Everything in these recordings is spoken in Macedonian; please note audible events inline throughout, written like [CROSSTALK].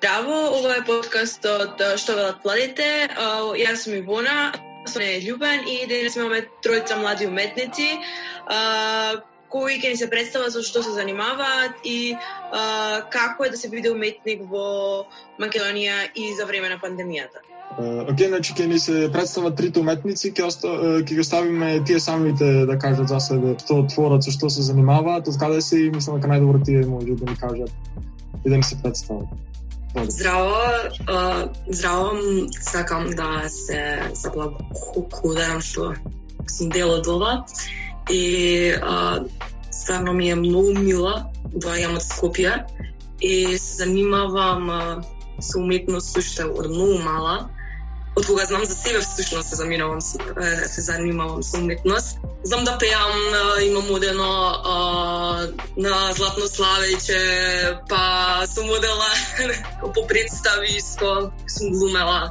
Здраво, ова е подкастот Што велат младите. Јас сум Ивона, сум Љубен и денес имаме тројца млади уметници кои ќе ни се представат со што се занимаваат и како е да се биде уметник во Македонија и за време на пандемијата. Океј, значи ќе ни се представат трите уметници, ќе оста, ќе ги оставиме тие самите да кажат за себе што творат, со што се занимаваат, од каде се и мислам дека најдобро тие може да ни кажат и да ни се представат. Здраво, uh, здраво, сакам да се заблагодарам што сум дел од ова. И uh, стварно ми е многу мила доаѓам од Скопје и се занимавам uh, со уметност уште од многу мала од кога знам за себе всушност се заминувам се занимавам со уметност. Знам да пеам, имам одено на Златно Славејче, па сум модела [LAUGHS] по представи исто, сум глумела.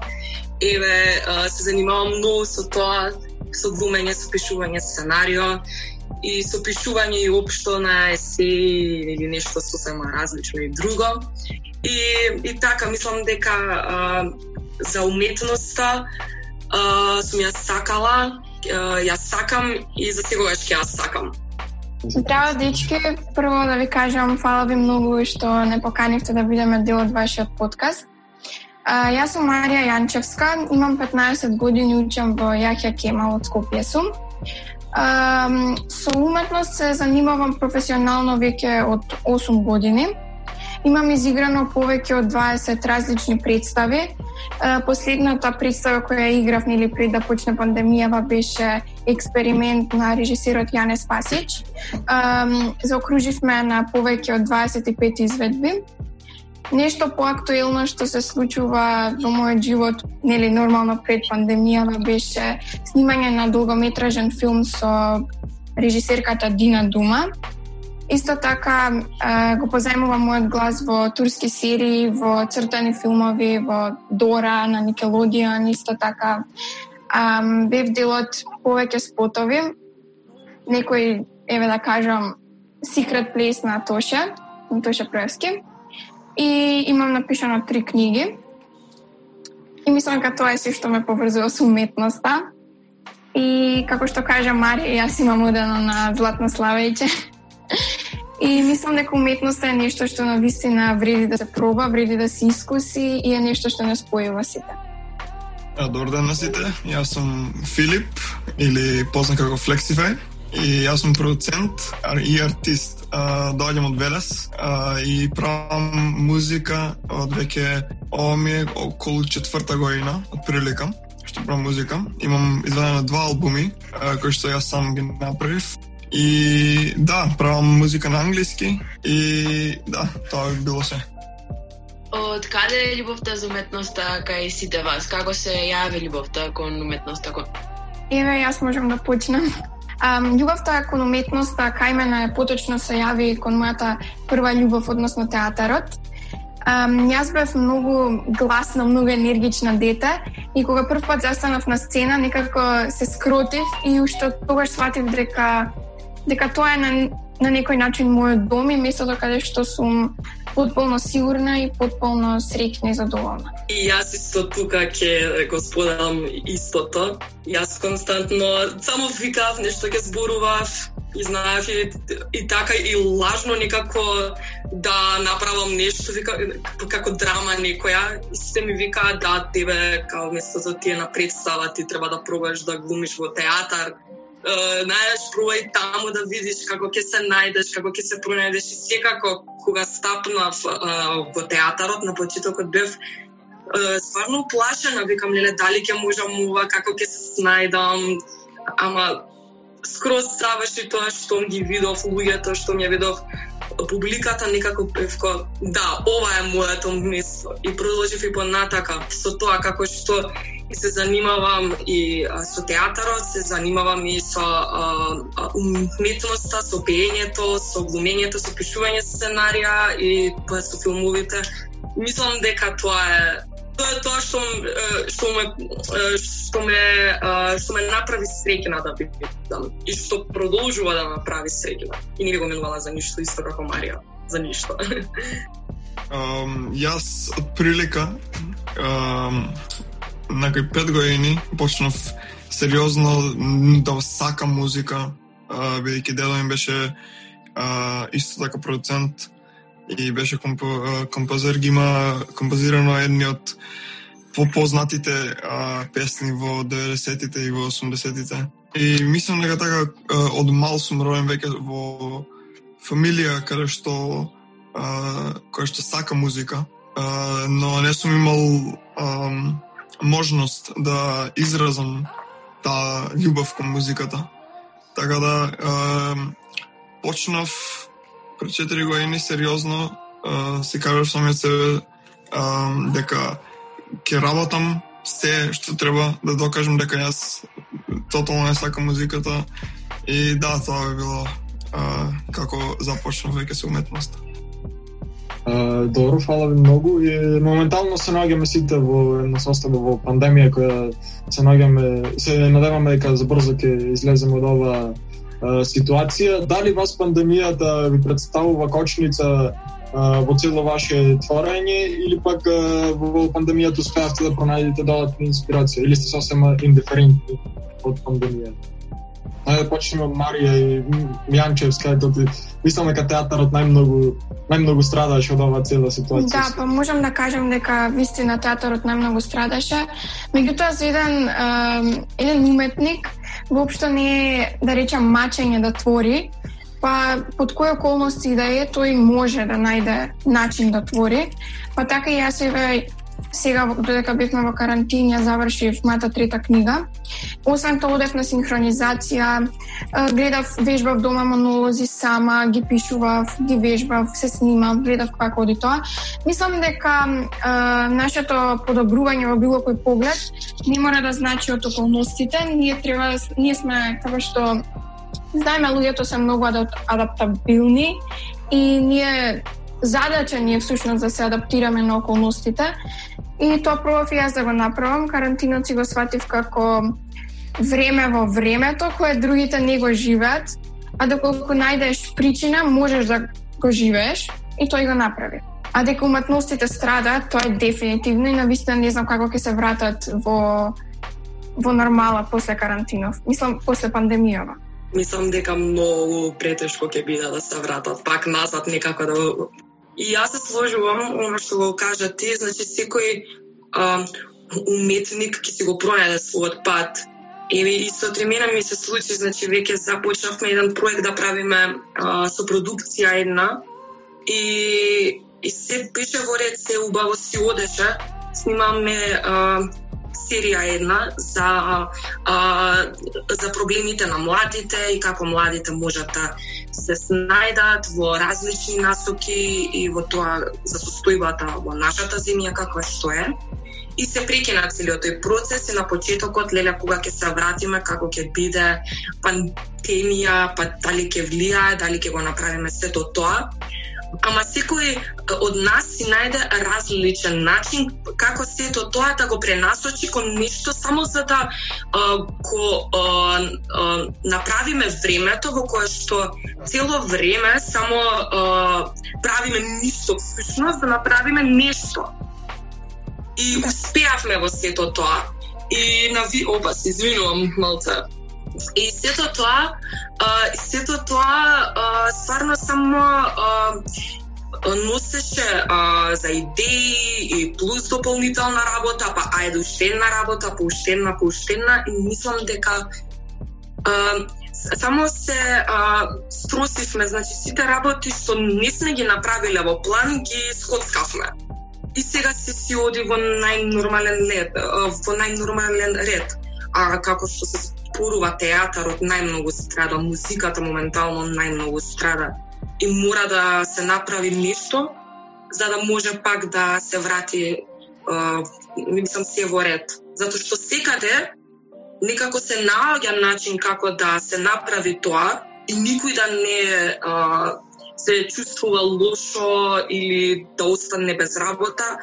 Еве, се занимавам многу со тоа, со глумење, со пишување сценарио и со пишување и општо на еси или нешто сосема различно и друго. И, и така, мислам дека за уметноста а, сум ја сакала, а, ја сакам и за секогаш ќе ја сакам. Здраво, дечки. Прво да ви кажам, фала ви многу што не поканивте да бидеме дел од вашиот подкаст. А, јас сум Марија Јанчевска, имам 15 години, учам во Јахја Кемал од Скопје сум. А, со уметност се занимавам професионално веќе од 8 години. Имам изиграно повеќе од 20 различни представи. Последната представа која играв нели пред да почне пандемијава беше експеримент на режисерот Јане Спасич. Заокруживме на повеќе од 25 изведби. Нешто поактуелно што се случува во мојот живот, нели нормално пред пандемијава беше снимање на долгометражен филм со режисерката Дина Дума. Исто така го позајмувам мојот глас во турски серии, во цртани филмови, во Дора на Никелодион, исто така бев дел од повеќе спотови. Некој, еве да кажам, Secret Place на Тоша, на Тоша Проевски. И имам напишано три книги. И мислам дека тоа е се што ме поврзува со уметноста. И како што кажа Марија, јас имам удено на Златно Славејче. И мислам дека уметноста е нешто што на вистина вреди да се проба, вреди да се искуси и е нешто што не спојува сите. Добар ден на сите, јас сум Филип или познат како Flexify и јас сум продуцент и артист. доаѓам од Велес и правам музика од веќе ова ми е околу четврта година, од прилика што правам музика. Имам изведено два албуми кои што јас сам ги направив И да, правам музика на англиски и да, тоа би било се. Од каде е љубовта за уметноста кај сите вас? Како се јави љубовта кон уметноста? Кон... Еве, јас можам да почнам. Um, љубовта кон уметноста кај мене поточно се јави кон мојата прва љубов, односно театарот. Um, јас бев многу гласна, многу енергична дете и кога прв пат застанав на сцена, некако се скротив и уште тогаш сватив дека дека тоа е на, на некој начин мојот дом и местото каде што сум потполно сигурна и потполно среќна и задоволна. И јас исто тука ќе го споделам истото. Јас константно само викав нешто ќе зборував и знаев и, и така и лажно некако да направам нешто вика како драма некоја и се ми вика да тебе као место за тие на представа ти треба да пробаш да глумиш во театар најдеш пробај таму да видиш како ќе се најдеш, како ќе се пронајдеш и секако кога стапнав во театарот на почетокот бев стварно плашена, викам леле дали ќе можам ова, како ќе се снајдам, ама скроз заврши тоа што ги видов луѓето, што ми видов публиката некако певко, да, ова е моето место и продолжив и понатака со тоа како што и се занимавам и со театарот, се занимавам и со а, уметноста, со пеењето, со глумењето, со пишување сценарија и па со филмовите. Мислам дека тоа е тоа е тоа што што ме што ме што ме направи среќна да бидам и што продолжува да направи среќна. И не би го менувала за ништо исто како Марија, за ништо. [LAUGHS] Um, јас од прилика um, на кај пет години почнав сериозно да сакам музика, бидејќи дедо ми беше uh, исто така продуцент и беше компо, композер, ги има композирано едни од попознатите а, песни во 90-тите и во 80-тите. И мислам дека така од мал сум роен веќе во фамилија каде што а, која што сака музика, а, но не сум имал а, можност да изразам таа љубов кон музиката. Така да а, почнав пред 4 години сериозно а, се кажав самиот себе а, дека ќе работам се што треба да докажам дека јас тотално не сакам музиката и да, тоа би било а, како започнав веќе со уметноста. Uh, добро, фала ви многу и моментално се наоѓаме сите во една состојба во пандемија која се наоѓаме се надеваме дека забрзо ќе излеземе од ова ситуација. Дали вас пандемијата да ви представува кочница во цело ваше творење или пак во пандемијата успеавте да пронајдете додатна инспирација или сте сосема индиферентни од пандемијата? Ајде почнеме од Марија и Мјанчевска, ти мислам дека театарот најмногу најмногу страдаше од оваа цела ситуација. Да, па можам да кажам дека вистина театарот најмногу страдаше. Меѓутоа за еден еден уметник воопшто не е да речам мачење да твори, па под кои околности да е, тој може да најде начин да твори. Па така и јас еве сега додека бевме во карантин, завршив мојата трета книга. Освен тоа одев на синхронизација, гледав, вежбав дома монолози сама, ги пишував, ги вежбав, се снимав, гледав како оди тоа. Мислам дека е, нашето подобрување во било кој поглед не мора да значи од околностите, ние треба ние сме како што знаеме луѓето се многу адаптабилни и ние задача ни е всушност да се адаптираме на околностите и тоа пробав јас да го направам. Карантинот си го сватив како време во времето кое другите не го живеат, а доколку најдеш причина можеш да го живееш и тој го направи. А дека уметностите страдаат, тоа е дефинитивно и навистина не знам како ќе се вратат во во нормала после карантинов. Мислам после пандемијава. Мислам дека многу претешко ќе биде да се вратат пак назад некако да И јас се сложувам оно што го кажа ти, значи секој а, уметник ќе си го пронајде својот пат. Еве и со Тремена ми се случи, значи веќе започнавме еден проект да правиме а, со продукција една и и се беше во ред, се убаво си одеше. Снимаме а, серија една за а, за проблемите на младите и како младите можат да се снајдат во различни насоки и во тоа за состојбата во нашата земја каква што е. И се прекина целиот тој процес и на почетокот, леле, кога ќе се вратиме, како ќе биде пандемија, па дали ќе влијае, дали ќе го направиме сето тоа ама секој од нас си најде различен начин како сето тоа да го пренасочи кон нешто само за да а, го а, а, направиме времето во кое што цело време само а, правиме ништо всушност да направиме нешто. И успеавме во сето тоа. И на ви оба па се извинувам малце. И сето тоа, а, сето тоа а, стварно само а, носеше а, за идеи и плюс дополнителна работа, па ајде уште една работа, па уште една, па уште една и мислам дека а, само се а, струсивме, значи сите работи што не сме ги направиле во план ги скоцкавме. И сега се си оди во најнормален ред, во најнормален ред. А како што се спорува театарот најмногу страда, музиката моментално најмногу страда и мора да се направи нешто за да може пак да се врати мислам се во ред. Затоа што секаде некако се наоѓа начин како да се направи тоа и никој да не а, се чувствува лошо или да остане без работа,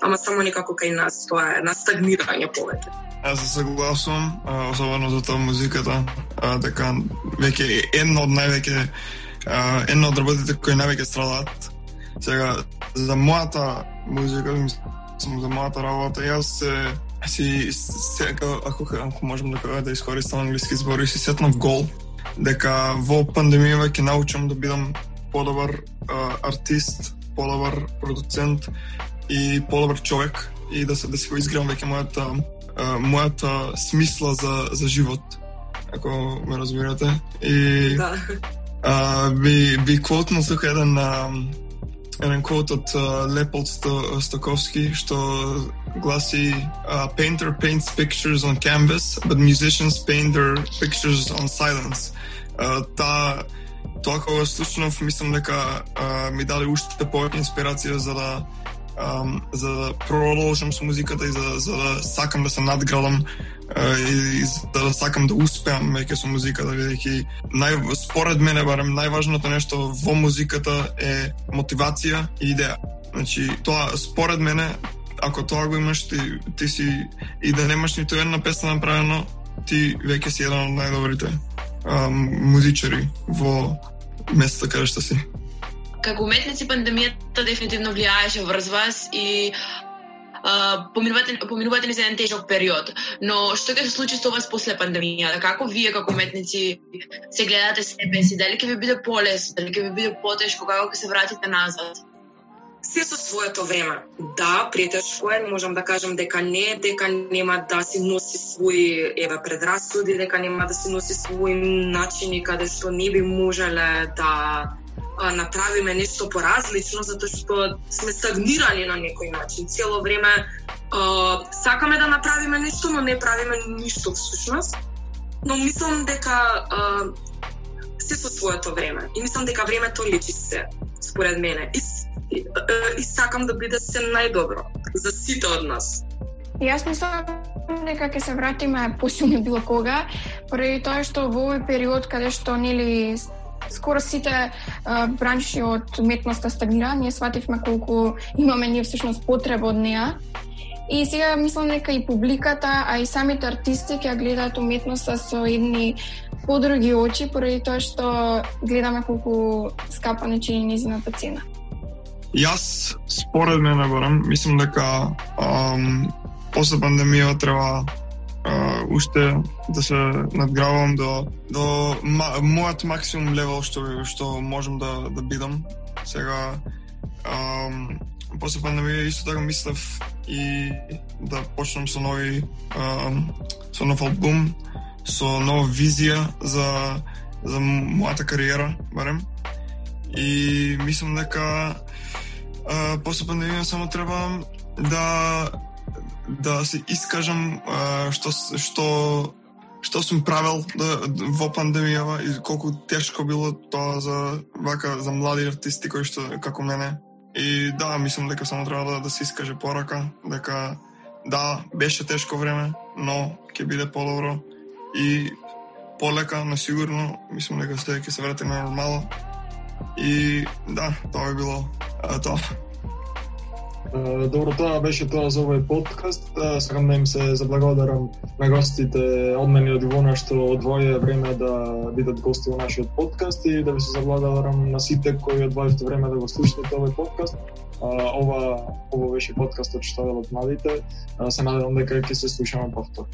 ама само некако кај нас тоа е на стагнирање повеќе. Јас се согласувам, особено за тоа музиката, дека така, веќе едно од највеќе едно од работите кои највеќе страдаат. Сега, за мојата музика, мислам за мојата работа, јас се си сега ако, ако можам да кажам да искористам англиски збори, си сетнав гол дека во пандемија ќе научам да бидам подобар а, артист, подобар продуцент и подобар човек и да се да си го веќе мојата мојата смисла за за живот ако ме разбирате и Да. а, би би квотнал тука еден а, еден квот од Леполд Сто, Стоковски што гласи uh, painter paints pictures on canvas but musicians paint their pictures on silence uh, та тоа кога слушнав мислам дека uh, ми даде уште повеќе инспирација за да um, за да продолжам со музиката и за, за да сакам да се надградам uh, и, и за да сакам да успеам веќе со музиката бидејќи нај според мене барем најважното нешто во музиката е мотивација и идеја. Значи тоа според мене ако тоа го имаш ти, ти си и да немаш ниту една песна направено ти веќе си еден од најдобрите um, музичари во место каде што си. Како уметници пандемијата дефинитивно влијаеше врз вас и а, поминувате, поминувате низ еден тежок период. Но што ќе се случи со вас после пандемијата? Како вие како уметници се гледате себе си? Дали ќе ви биде полесно, дали ќе ви биде потешко, како ќе се вратите назад? Се со своето време. Да, претешко е, можам да кажам дека не, дека нема да си носи своји еве предрасуди, дека нема да си носи своји начини каде што не би можеле да а, направиме нешто поразлично затоа што сме стагнирани на некој начин. Цело време а, сакаме да направиме нешто, но не правиме ништо всушност. Но мислам дека а, се со своето време. И мислам дека времето лечи се, според мене. И, и, и сакам да биде се најдобро за сите од нас. Јас мислам дека ќе се вратиме посилни било кога, поради тоа што во овој период каде што нели скоро сите а, бранши од уметноста стагнира, ние свативме колку имаме ние всушност потреба од неа. И сега мислам дека и публиката, а и самите артисти ќе гледаат уметноста со едни подруги очи, поради тоа што гледаме колку скапа не чини низината цена. Јас според мене барам, мислам дека ам, после пандемија треба а, уште да се надгравам до до ма, мојот максимум левел што што можам да да бидам. Сега ам, после пандемија исто така мислев и да почнам со нови ам, со нов албум, со нова визија за за мојата кариера, барем. И мислам дека а, после пандемија само треба да да се искажам а, што што што сум правел да, во пандемијава и колку тешко било тоа за вака за млади артисти кои што како мене. И да, мислам дека само треба да, да се искаже порака, дека да, беше тешко време, но ќе биде подобро и полека, но сигурно, мислам дека се ќе се вратиме на нормално. И да, тоа би било а, тоа. Добро, тоа беше тоа за овој подкаст. Сакам да им се заблагодарам на гостите од мене и од Ивона што одвоје време да бидат гости во нашиот подкаст и да ви се заблагодарам на сите кои одвоивте време да го слушате овој подкаст. Ова ова беше подкастот што велат младите. Се надевам дека ќе се слушаме повторно.